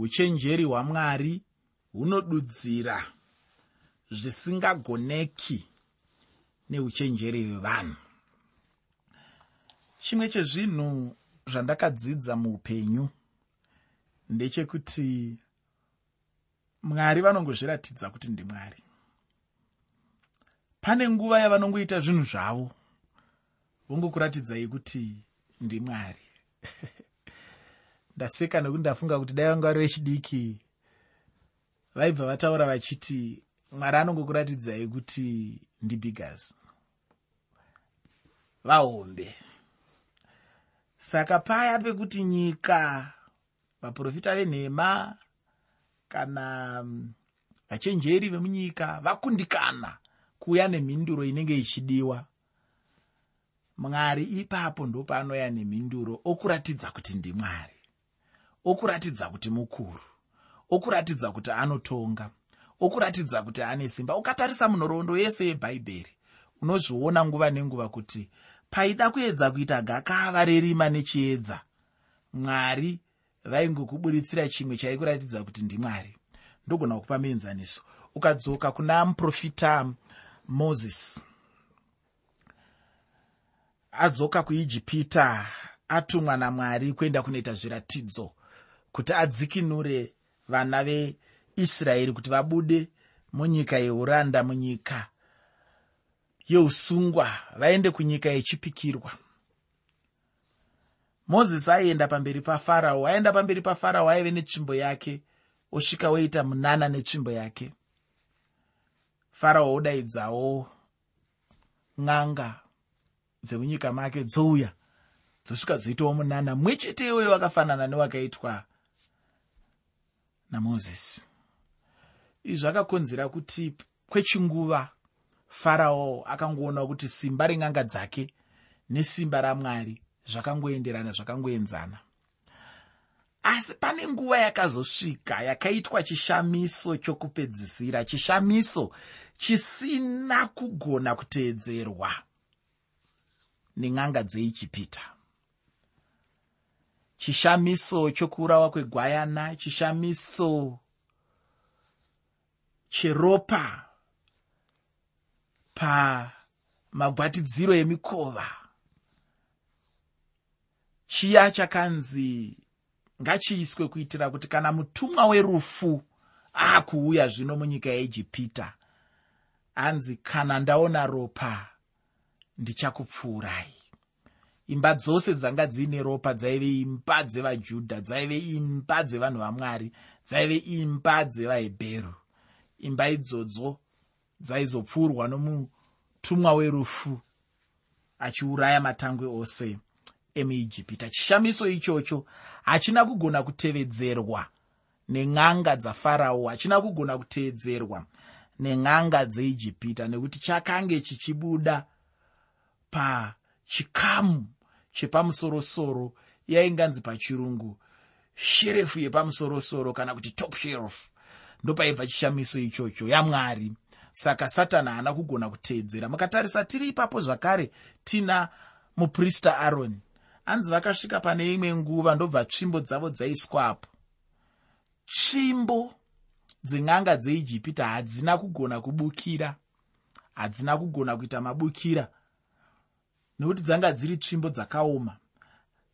uchenjeri hwamwari hunodudzira zvisingagoneki neuchenjeri hwevanhu. Chimwe chezvinhu zvandakadzidza muupenyu ndechekuti mwari vanongozviratidza kuti ndimwari pane nguva yavanongoita zvinhu zvavo vongokuratidzai kuti ndimwari ndaseka nekuti ndafunga kuti dai vanga vari vechidiki vaibva vataura vachiti mwari anongokuratidzai kuti ndibigas vahombe. Saka paya pekuti nyika vaprofita venhema kana mm, vachenjeri vemunyika vakundikana kuuya nemhinduro inenge ichidiwa mwari ipapo ndopaanoya nemhinduro okuratidza kuti ndimwari okuratidza kuti mukuru. Okuratidza kuti anotonga. Okuratidza kuti ane simba. Ukatarisa munhoroondo yese yebhaibheri unozviona nguva nenguva kuti paida kuedza kuita gakava rerima nechiedza. Mwari vaingokuburitsira chimwe chaikuratidza kuti ndimwari ndogona kukupa muenzaniso ukadzoka kuna muprofita mozisi adzoka kuijipita atumwa namwari kuenda kunoita zviratidzo kuti adzikinure vana veisraeri kuti vabude munyika yeuranda munyika yeusungwa vaende kunyika yechipikirwa. Mozisi aienda pamberi pafarao aenda pamberi pafarao aive netsvimbo yake osvika oita munana netsvimbo yake. Farao odaidzawo n'anga dzemunyika make dzouya dzosvika dzoitawo munana mumwe chete iwoyo wakafanana newakaitwa namozisi. Izvi zvakakonzera kuti kwechinguva farao akangoona kuti simba ren'anga dzake nesimba ramwari zvakangoenderana zvakangoenzana. Asi pane nguva yakazosvika yakaitwa chishamiso chokupedzisira chishamiso chisina kugona kuteedzerwa nen'anga dzeijipita chishamiso chokuurawa kwegwayana chishamiso cheropa pamagwatidziro emikova. Chiya chakanzi ngachiiswe kuitira kuti kana mutumwa werufu aakuuya zvino munyika yeijipita anzi kana ndaona ropa ndichakupfuurai imba dzose dzanga dziine ropa dzaive imba dzevajudha dzaive imba dzevanhu vamwari dzaive imba dzevahebheru. Imba idzodzo dzaizopfuurwa nomutumwa werufu achiuraya matangwe ose emuijipita. Chishamiso ichocho hachina kugona kutevedzerwa nen'anga dzafarao hachina kugona kuteedzerwa nen'anga dzeijipita nekuti chakange chichibuda pachikamu chepamusorosoro yainganzi pachirungu. Sherefu yepamusorosoro kana kuti top shelf ndopaibva chishamiso ichocho yamwari. Saka satani haana kugona kuteedzera mukatarisa tiri ipapo zvakare tina muprista aroni hanzi vakasvika pane imwe nguva ndobva tsvimbo dzavo dzaiswapo tsvimbo dzen'anga dzeijipita hadzina kugona kubukira. Hadzina kugona kuita mabukira nekuti dzanga dziri tsvimbo dzakaoma.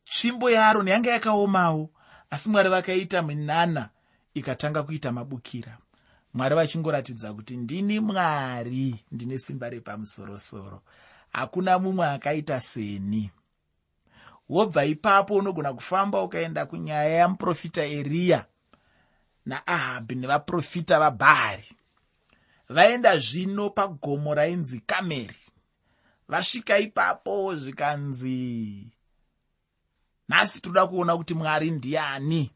Tsvimbo yaaroni yanga yakaomawo asi mwari vakaita minana ikatanga kuita mabukira. Mwari vachingoratidza kuti ndini mwari ndine simba repamusorosoro. Hakuna mumwe akaita seni. Wobva ipapo unogona kufamba ukaenda kunyaya yamuprofita eriya naahabhi nevaprofita vabhaari. Vaenda zvino pagomo rainzi kameri vasvika ipapo zvikanzi nhasi toda kuona kuti mwari ndiani.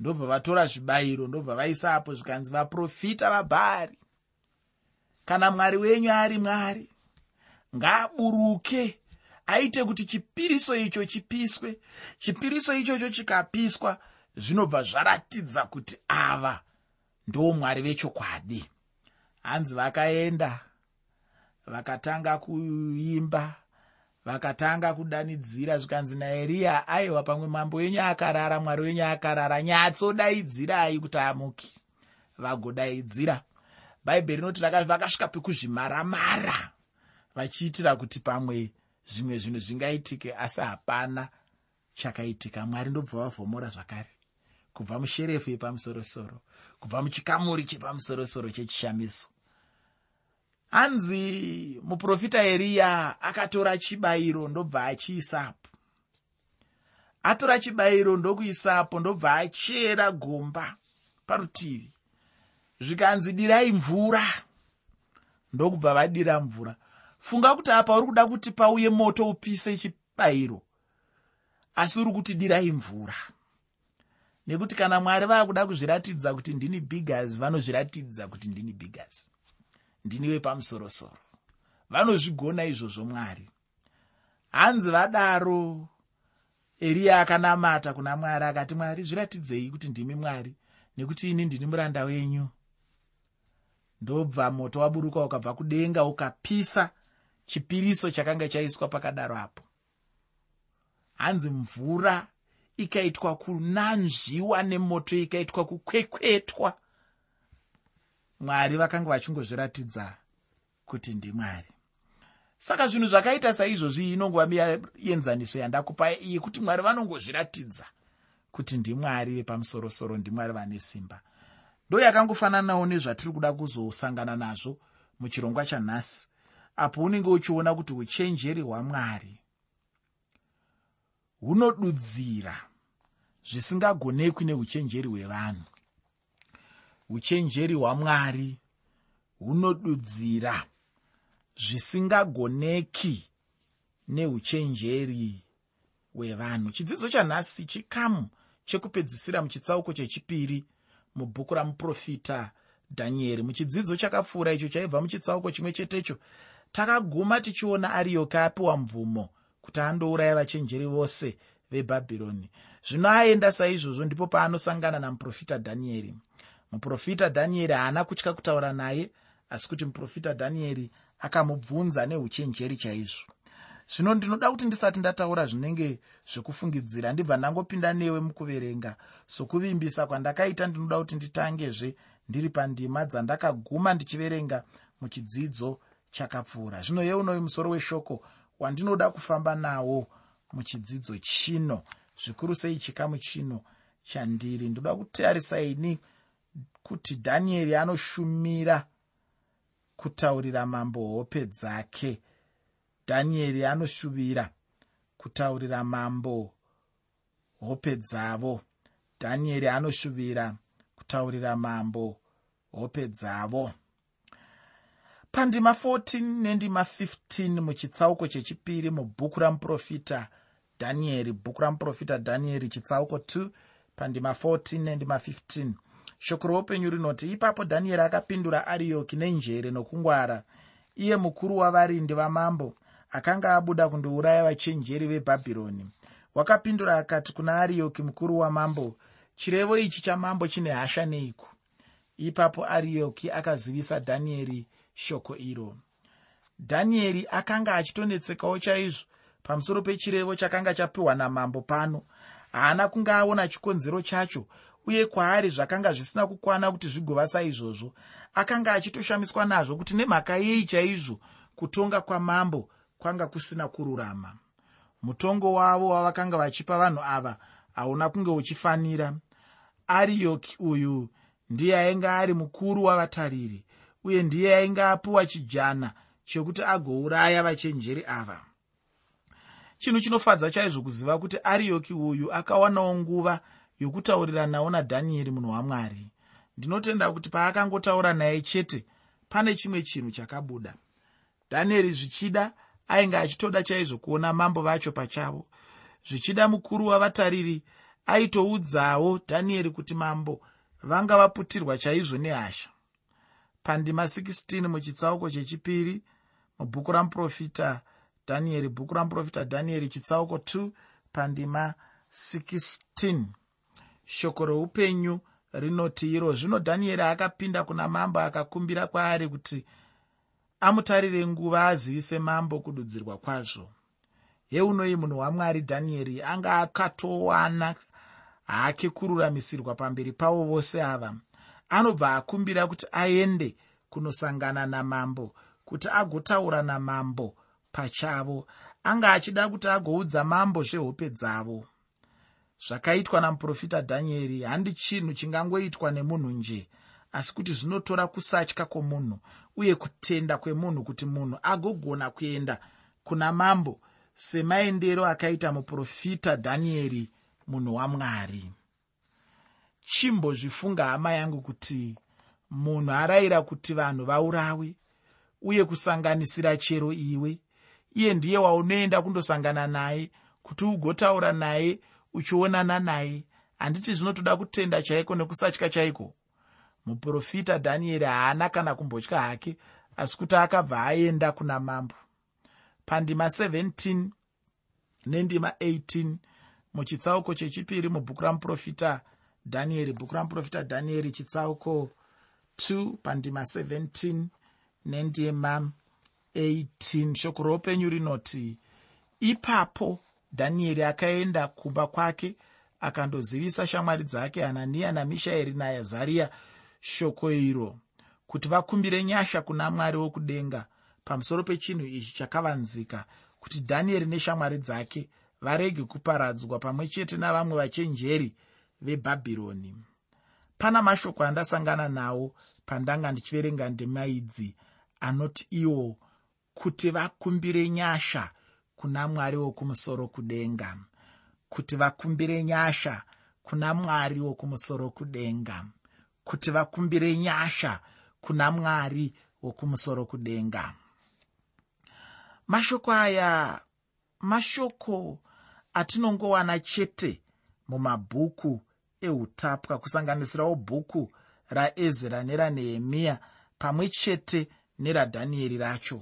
Ndobva vatora zvibayiro ndobva vaisa apo zvikanzi vaprofita vabhaari kana mwari wenyu ari mwari ngaaburuke aite kuti chipiriso icho chipiswe. Chipiriso ichocho chikapiswa zvinobva zvaratidza kuti ava ndo mwari vechokwadi hanzi vakaenda vakatanga kuimba vakatanga kudanidzira zvikanzi naeriya aiwa pamwe mambo wenyu akarara mwari wenyu akarara nyatsodaidzirai kuti amuki vagodaidzira. Bhaibheri rinoti vakasvika pekuzvimaramara vachiitira kuti pamwe zvimwe zvinhu zvingaitike asi hapana chakaitika. Mwari ndobva vavhomora zvakare kubva musherefu yepamusorosoro kubva muchikamuri chepamusorosoro chechishamiso hanzi muprofita eriya akatora chibayiro ndobva achiisapo atora chibayiro ndokuisapo ndobva achera gomba parutivi. Zvikanzi dirai mvura. Ndokubva vadira mvura. Funga kuti apa uri kuda kuti pauye moto upise chibayiro. Asi uri kuti dirai mvura. Nekuti kana mwari vaakuda kuzviratidza kuti ndini bigas vanozviratidza kuti ndini bigas ndini wepamusorosoro vanozvigona izvozvo mwari. Hanzi vadaro eriya akanamata kuna mwari akati mwari zviratidzei kuti ndimi mwari nekuti ini ndini muranda wenyu. Ndobva moto waburuka ukabva kudenga ukapisa chipiriso chakanga chaiswa pakadaro apo. Hanzi mvura ikaitwa kunanzviwa nemoto ikaitwa kukwekwetwa mwari vakanga vachingozviratidza kuti ndimwari. Saka zvinhu zvakaita saizvozvi inongova mienzaniso yandakupa iyi kuti mwari vanongozviratidza kuti ndimwari vepamusorosoro ndimwari vane simba. Ndo yakangofananawo nezvatiri kuda kuzosangana nazvo muchirongwa chanhasi apo unenge uchiona kuti uchenjeri hwamwari hunodudzira zvisingagonekwi neuchenjeri hwevanhu uchenjeri hwamwari hunodudzira zvisingagoneki neuchenjeri hwevanhu. Chidzidzo chanhasi chikamu chekupedzisira muchitsauko chechipiri mubhuku ramuprofita dhanieri muchidzidzo chakapfuura icho chaibva muchitsauko chimwe chetecho. Takaguma tichiona ariyoka apiwa mvumo kuti andouraya vachenjeri vose vebhabhironi. Zvino aenda saizvozvo ndipo paanosangana namuprofita dhanieri muprofita dhanieri haana kutya kutaura naye asi kuti muprofita dhanieri akamubvunza neuchenjeri chaizvo. Zvino ndinoda kuti ndisati ndataura zvinenge zvekufungidzira ndibva ndangopinda newe mukuverenga sokuvimbisa kwandakaita ndinoda kuti nditangezve ndiri pandima dzandakaguma ndichiverenga muchidzidzo chakapfuura. Zvino yeunoyu musoro weshoko wandinoda kufamba nawo muchidzidzo chino zvikuru sei chikamu chino chandiri. Ndoda kutarisaini kuti dhanieri anoshumira kutaurira mambo hope dzake. Dhanieri anoshuvira kutaurira mambo hope dzavo. Dhanieri anoshuvira kutaurira mambo hope dzavo. Pandima 14 nendima 15 muchitsauko chechipiri mubhuku ramuprofita dhanieri. Bhuku ramuprofita dhanieri chitsauko 2 pandima 14 nendima 15 shoko roupenyu rinoti ipapo dhanieri akapindura ariyoki nenjere nokungwara. Iye mukuru wavarindi vamambo akanga abuda kundouraya vachenjeri vebhabhironi. Wakapindura akati kuna ariyoki mukuru wamambo chirevo ichi chamambo chine hasha neiko ipapo ariyoki akazivisa dhanieri shoko iro. Dhanieri akanga achitonetsekawo chaizvo pamusoro pechirevo chakanga chapiwa namambo pano. Haana kunge aona chikonzero chacho uye kwaari zvakanga zvisina kukwana kuti zvigova saizvozvo akanga achitoshamiswa nazvo kuti nemhaka yei chaizvo kutonga kwamambo kwanga kusina kururama. Mutongo wavo wavakanga vachipa vanhu ava hauna kunge uchifanira. Ariyoki uyu ndiye ainge ari mukuru wavatariri uye ndiye ainge apiwa chijana chekuti agouraya vachenjeri ava. Chinhu chinofadza chaizvo kuziva kuti ariyoki uyu akawanawo nguva yokutaurira nawo nadhanieri munhu wamwari. Ndinotenda kuti paakangotaura naye chete pane chimwe chinhu chakabuda. Dhanieri zvichida ainge achitoda chaizvo kuona mambo vacho pachavo. Zvichida mukuru wavatariri aitoudzawo dhanieri kuti mambo vanga vaputirwa chaizvo nehasha. Pandima 16 muchitsauko chechipiri mubhuku ramuprofita dhanieri bhuku ramuprofita dhanieri chitsauko 2 pandima 16 shoko reupenyu rinoti iro. Zvino dhanieri akapinda kuna mambo akakumbira kwaari kuti amutarire nguva azivise mambo kududzirwa kwazvo. Heunoi munhu wamwari dhanieri anga akatowana hake kururamisirwa pamberi pavo vose ava. Anobva akumbira kuti aende kunosangana namambo kuti agotaura namambo pachavo. Anga achida kuti agoudza mambo zvehope dzavo zvakaitwa namuprofita dhanieri handi chinhu chingangoitwa nemunhu nje asi kuti zvinotora kusatya kwomunhu uye kutenda kwemunhu kuti munhu agogona kuenda kuna mambo semaendero akaita muprofita dhanieri munhu wamwari chimbozvifunga hama yangu kuti munhu arayira kuti vanhu vaurawe uye kusanganisira chero iwe iye ndiye waunoenda kundosangana naye kuti ugotaura naye uchionana naye. Handiti zvinotoda kutenda chaiko nekusatya chaiko? Muprofita dhanieri haana kana kumbotya hake asi kuti akabva aenda kuna mambo. Pandima 17 nendima 18 muchitsauko chechipiri mubhuku ramuprofita dhanieri bhuku ramuprofita dhanieri chitsauko 2 pandima 17 nendima 18 shoko roupenyu rinoti ipapo dhanieri akaenda kumba kwake akandozivisa shamwari dzake hananiya namishaeri naazariya shoko iro kuti vakumbire nyasha kuna mwari wokudenga pamusoro pechinhu ichi chakavanzika kuti dhanieri neshamwari dzake varege kuparadzwa pamwe chete navamwe vachenjeri vebhabhironi. Pana mashoko andasangana nawo pandanga ndichiverenga ndemaidzi anoti iwo kuti vakumbire nyasha kuna mwari wokumusoro kudenga kuti vakumbire nyasha kuna mwari wokumusoro kudenga kuti vakumbire nyasha kuna mwari wokumusoro kudenga. Mashoko aya mashoko atinongowana chete mumabhuku eutapwa kusanganisirawo bhuku raezra neranehemiya pamwe chete neradhanieri racho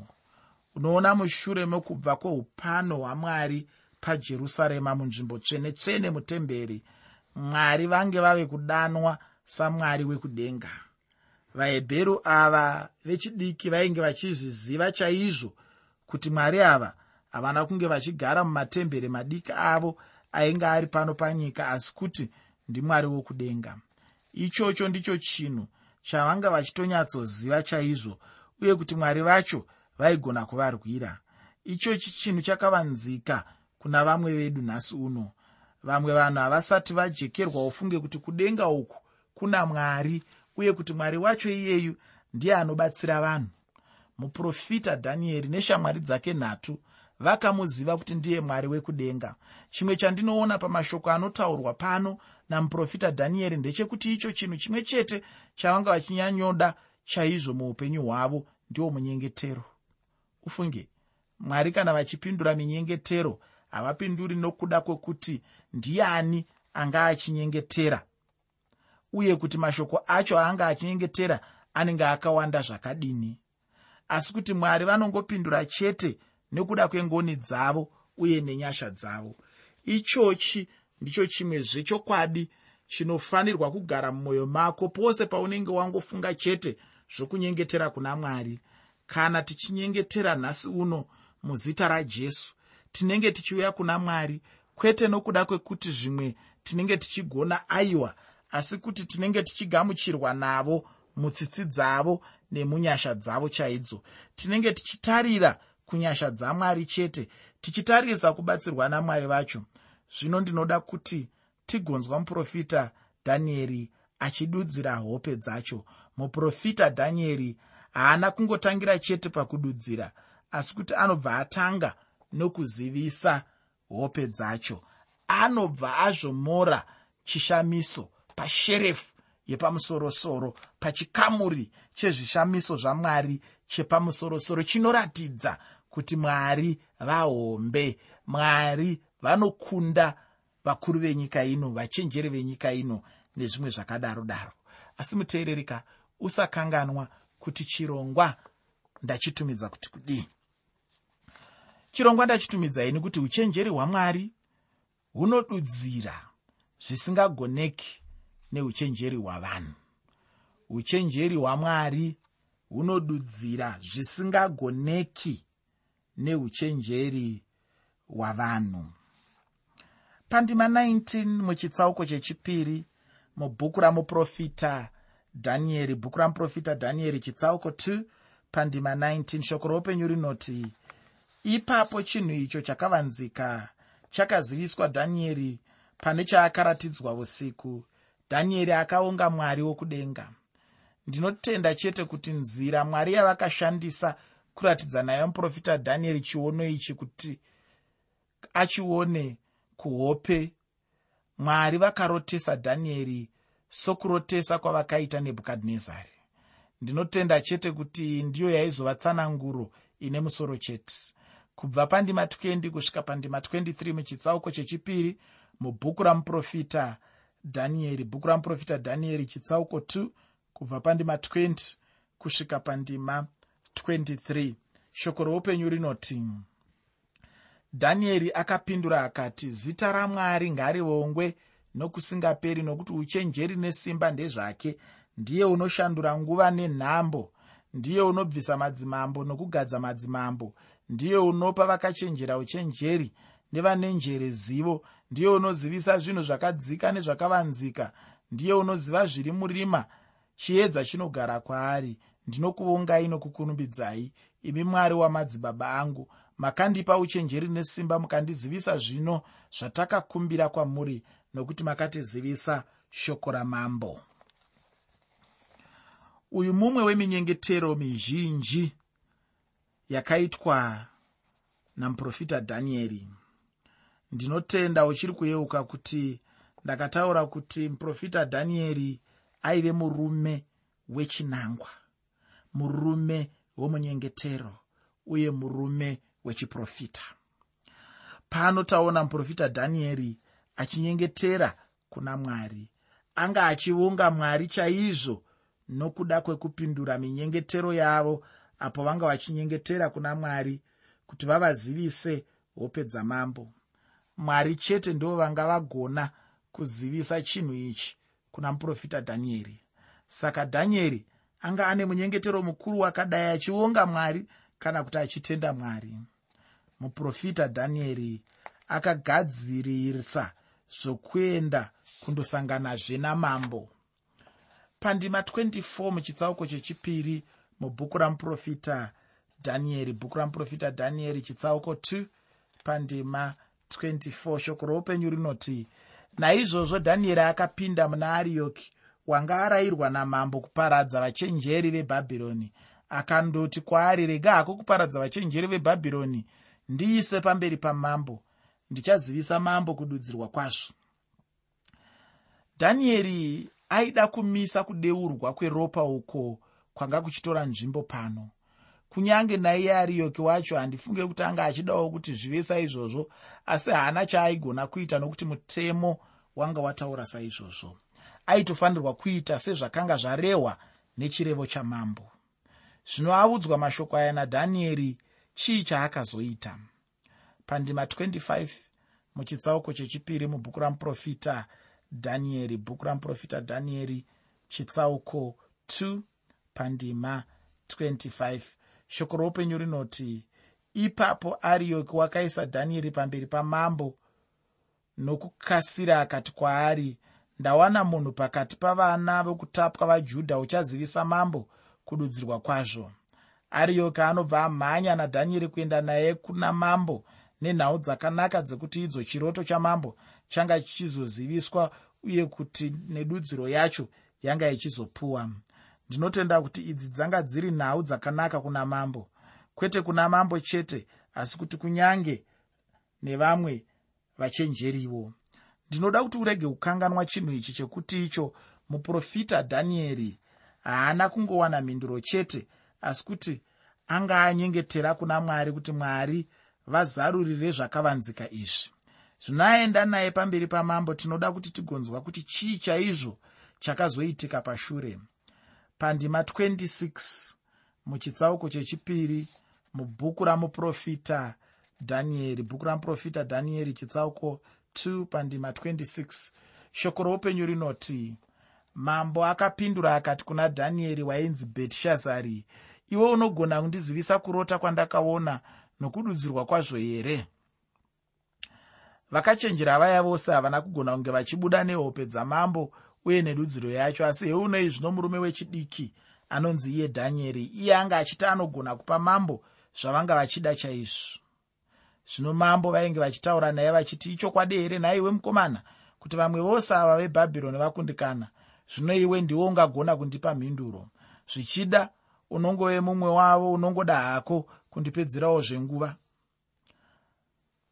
unoona mushure mekubva kweupano hwamwari pajerusarema munzvimbo tsvene-tsvene mutemberi mwari vange vave kudanwa samwari wekudenga. Vahebheru ava vechidiki vainge vachizviziva chaizvo kuti mwari ava havana kunge vachigara mumatemberi madiki avo ainge ari pano panyika asi kuti ndimwari wokudenga. Ichocho ndicho chinhu chavanga vachitonyatsoziva chaizvo uye kuti mwari vacho vaigona kuvarwira. Ichochi chinhu chakavanzika kuna vamwe vedu nhasi uno. Vamwe vanhu havasati vajekerwa ufunge kuti kudenga uku kuna mwari uye kuti mwari wacho iyeyu ndiye anobatsira vanhu. Muprofita dhanieri neshamwari dzake nhatu vakamuziva kuti ndiye mwari wekudenga. Chimwe chandinoona pamashoko anotaurwa pano namuprofita dhanieri ndechekuti icho chinhu chimwe chete chavanga vachinyanyoda chaizvo muupenyu hwavo ndiwo munyengetero ufunge mwari kana vachipindura minyengetero havapinduri nokuda kwekuti ndiani anga achinyengetera. Uye kuti mashoko acho aanga achinyengetera anenge akawanda zvakadini. Asi kuti mwari vanongopindura chete nekuda kwengoni dzavo uye nenyasha dzavo. Ichochi ndicho chimwezve chokwadi chinofanirwa kugara mumwoyo mako pose paunenge wangofunga chete zvokunyengetera kuna mwari kana tichinyengetera nhasi uno muzita rajesu tinenge tichiuya kuna mwari kwete nokuda kwekuti zvimwe tinenge tichigona aiwa asi kuti tinenge tichigamuchirwa navo mutsitsi dzavo nemunyasha dzavo chaidzo. Tinenge tichitarira kunyasha dzamwari chete tichitarisa kubatsirwa namwari vacho. Zvino ndinoda kuti tigonzwa muprofita dhanieri achidudzira hope dzacho. Muprofita dhanieri haana kungotangira chete pakududzira asi kuti anobva atanga nokuzivisa hope dzacho. Anobva azvomora chishamiso pasherefu yepamusorosoro pachikamuri chezvishamiso zvamwari chepamusorosoro chinoratidza kuti mwari vahombe mwari vanokunda vakuru venyika ino vachenjeri venyika ino nezvimwe zvakadaro daro asi muteererika usakanganwa kuti chirongwa ndachitumidza kuti kudii? Chirongwa ndachitumidzai nekuti uchenjeri hwamwari hunodudzira zvisingagoneki neuchenjeri hwavanhu. Uchenjeri hwamwari hunodudzira zvisingagoneki neuchenjeri hwavanhu. Pandima 19 muchitsauko chechipiri mubhuku ramuprofita dhanieri bhuku ramuprofita dhanieri chitsauko 2 pandima 19 shoko roupenyu rinoti ipapo chinhu icho chakavanzika chakaziviswa dhanieri pane chaakaratidzwa usiku. Dhanieri akaunga mwari wokudenga. Ndinotenda chete kuti nzira mwari yavakashandisa kuratidza nayo muprofita dhanieri chiono ichi kuti achione kuhope. Mwari vakarotesa dhanieri sokurotesa kwavakaita nebhukadhinezari. Ndinotenda chete kuti ndiyo yaizova tsananguro ine musoro chete. Kubva pandima 20 kusvika pandima 23 muchitsauko chechipiri mubhuku ramuprofita dhanieri bhuku ramuprofita dhanieri chitsauko 2 kubva pandima 20 kusvika pandima 23 shoko roupenyu rinoti dhanieri akapindura akati zita ramwari ngarivongwe nokusingaperi nokuti uchenjeri nesimba ndezvake. Ndiye unoshandura nguva nenhambo. Ndiye unobvisa madzimambo nokugadza madzimambo. Ndiye unopa vakachenjera uchenjeri nevane njere zivo. Ndiye unozivisa zvinhu zvakadzika nezvakavanzika. Ndiye unoziva zviri murima chiedza chinogara kwaari. Ndinokuvongai nokukunumbidzai imi mwari wamadzibaba angu. Makandipa uchenjeri nesimba mukandizivisa zvino zvatakakumbira kwamuri nokuti makatizivisa shoko ramambo. Uyu mumwe weminyengetero mizhinji yakaitwa namuprofita dhanieri ndinotenda uchiri kuyeuka kuti ndakataura kuti muprofita dhanieri aive murume wechinangwa murume womunyengetero uye murume wechiprofita. Pano taona muprofita dhanieri achinyengetera kuna mwari. Anga achivonga mwari chaizvo nokuda kwekupindura minyengetero yavo apo vanga vachinyengetera kuna mwari kuti vavazivise hope dzamambo mwari chete ndo vanga vagona kuzivisa chinhu ichi kuna muprofita dhanieri. Saka dhanieri anga ane munyengetero mukuru wakadai achionga mwari kana kuti achitenda mwari. Muprofita dhanieri akagadzirisa zvokuenda kundosanganazve namambo. Pandima 24 muchitsauko chechipiri mubhuku ramuprofita dhanieri bhuku ramuprofita dhanieri chitsauko 2 pandima 24 shoko roupenyu rinoti naizvozvo dhanieri akapinda muna ariyoki wanga arayirwa namambo kuparadza vachenjeri vebhabhironi. Akandoti kwaari rega hako kuparadza vachenjeri vebhabhironi ndiise pamberi pamambo ndichazivisa mambo kududzirwa kwazvo. Dhanieri aida kumisa kudeurwa kweropa uko kwanga kuchitora nzvimbo pano. Kunyange naiye ariyoki wacho handifunge kuti anga achidawo kuti zvive saizvozvo asi haana chaaigona kuita nokuti mutemo wanga wataura saizvozvo. Aitofanirwa kuita sezvakanga zvarehwa nechirevo chamambo. Zvino audzwa mashoko aya nadhanieri chii chaakazoita pandima 25 muchitsauko chechipiri mubhuku ramuprofita dhanieri bhuku ramuprofita dhanieri chitsauko 2 pandima 25 shoko roupenyu rinoti ipapo ariyoki wakaisa dhanieri pamberi pamambo nokukasira akati kwaari ndawana munhu pakati pavana vokutapwa vajudha uchazivisa mambo kududzirwa kwazvo. Ariyoki anobva amhanya nadhanieri kuenda naye kuna mambo nenhau dzakanaka dzekuti idzo chiroto chamambo changa chichizoziviswa uye kuti nedudziro yacho yanga ichizopuwa. Ndinotenda kuti idzi dzanga dziri nhau dzakanaka kuna mambo. Kwete kuna mambo chete asi kuti kunyange nevamwe vachenjeriwo. Ndinoda kuti urege kukanganwa chinhu ichi chekuti icho muprofita dhanieri. Haana kungowana mhinduro chete asi kuti anga anyengetera kuna mwari kuti mwari vazarurire zvakavanzika izvi. Zvinoaenda naye pamberi pamambo tinoda kuti tigonzwa kuti chii chaizvo chakazoitika pashure. Pandima 26 muchitsauko chechipiri mubhuku ramuprofita dhanieri bhuku ramuprofita dhanieri chitsauko 2 pandima 26 shoko roupenyu rinoti mambo akapindura akati kuna dhanieri wainzi bhetishazari iwe unogona kundizivisa kurota kwandakaona nokududzirwa kwazvo here? Vakachenjera vaya vose havana kugona kunge vachibuda nehope dzamambo uye nedudziro yacho asi heunei zvino murume wechidiki anonzi iye dhanieri iye anga achiti anogona kupa mambo zvavanga vachida chaizvo? Zvino mambo vainge vachitaura naye vachiti ichokwadi here? Nhaiwe mukomana kuti vamwe vose ava vebhabhironi vakundikana. Zvino iwe ndiwo ungagona kundipa mhinduro. Zvichida unongove mumwe wavo unongoda hako kundipedzerawo zvenguva.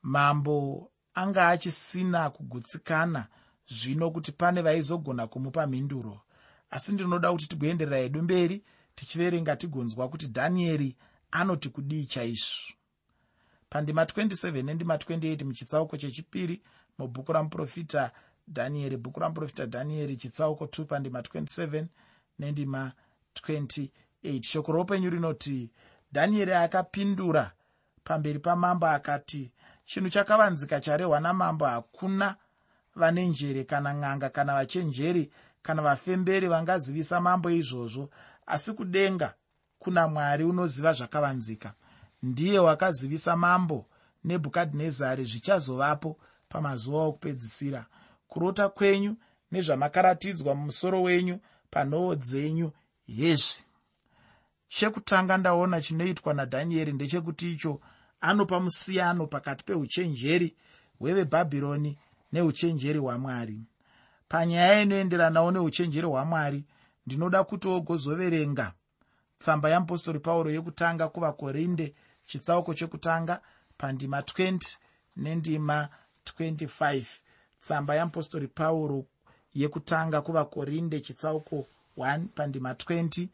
Mambo anga achisina kugutsikana zvino kuti pane vaizogona kumupa mhinduro. Asi ndinoda kuti tigoenderera hedu mberi tichiverenga tigonzwa kuti dhanieri anoti kudii chaizvo. Pandima 27 nendima 28 muchitsauko chechipiri mubhuku ramuprofita dhanieri bhuku ramuprofita dhanieri chitsauko 2 pandima 27 nendima 28 shoko roupenyu rinoti dhanieri akapindura pamberi pamambo akati chinhu chakavanzika charehwa namambo hakuna vane njere kana n'anga kana vachenjeri kana vafemberi vangazivisa mambo izvozvo. Asi kudenga kuna mwari unoziva zvakavanzika. Ndiye wakazivisa mambo nebhukadhinezari zvichazovapo pamazuva okupedzisira. Kurota kwenyu nezvamakaratidzwa mumusoro wenyu panhoo dzenyu hezvi chekutanga ndaona chinoitwa nadhanieri ndechekuti icho anopa musiyano pakati peuchenjeri hwevebhabhironi neuchenjeri hwamwari. Panyaya inoenderanawo neuchenjeri hwamwari ndinoda kuti ogozoverenga tsamba yeapostori pauro yekutanga kuvakorinde chitsauko chekutanga pandima 20 nendima 25 tsamba yeapostori pauro yekutanga kuvakorinde chitsauko 1 pandima 20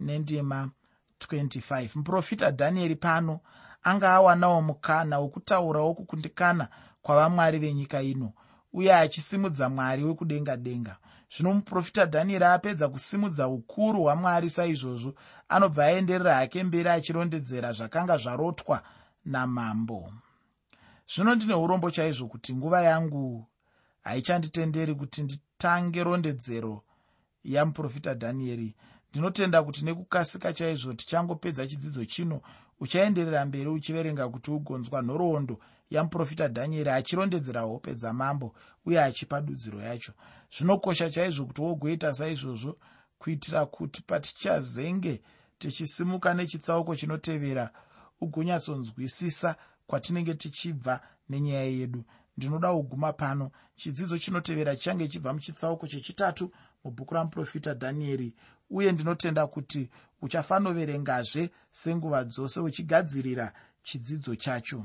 nendima 25 muprofita dhanieri pano anga awanawo mukana wokutaurawo kukundikana kwavamwari venyika ino uye achisimudza mwari wekudenga denga zvino muprofita dhanieri apedza kusimudza ukuru hwamwari saizvozvo anobva aenderera hake mberi achirondedzera zvakanga zvarotwa namambo. Zvino ndine urombo chaizvo kuti nguva yangu haichanditenderi kuti nditange rondedzero yamuprofita dhanieri ndinotenda kuti nekukasika chaizvo tichangopedza chidzidzo chino uchaenderera mberi uchiverenga kuti ugonzwa nhoroondo yamuprofita dhanieri achirondedzera hope dzamambo uye achipa dudziro yacho. Zvinokosha chaizvo kuti wogoita saizvozvo kuitira kuti patichazenge tichisimuka nechitsauko chinotevera ugonyatsonzwisisa kwatinenge tichibva nenyaya yedu. Ndinoda kuguma pano. Chidzidzo chinotevera chichange chibva muchitsauko chechitatu mubhuku ramuprofita dhanieri uye ndinotenda kuti uchafanoverengazve senguva dzose uchigadzirira chidzidzo chacho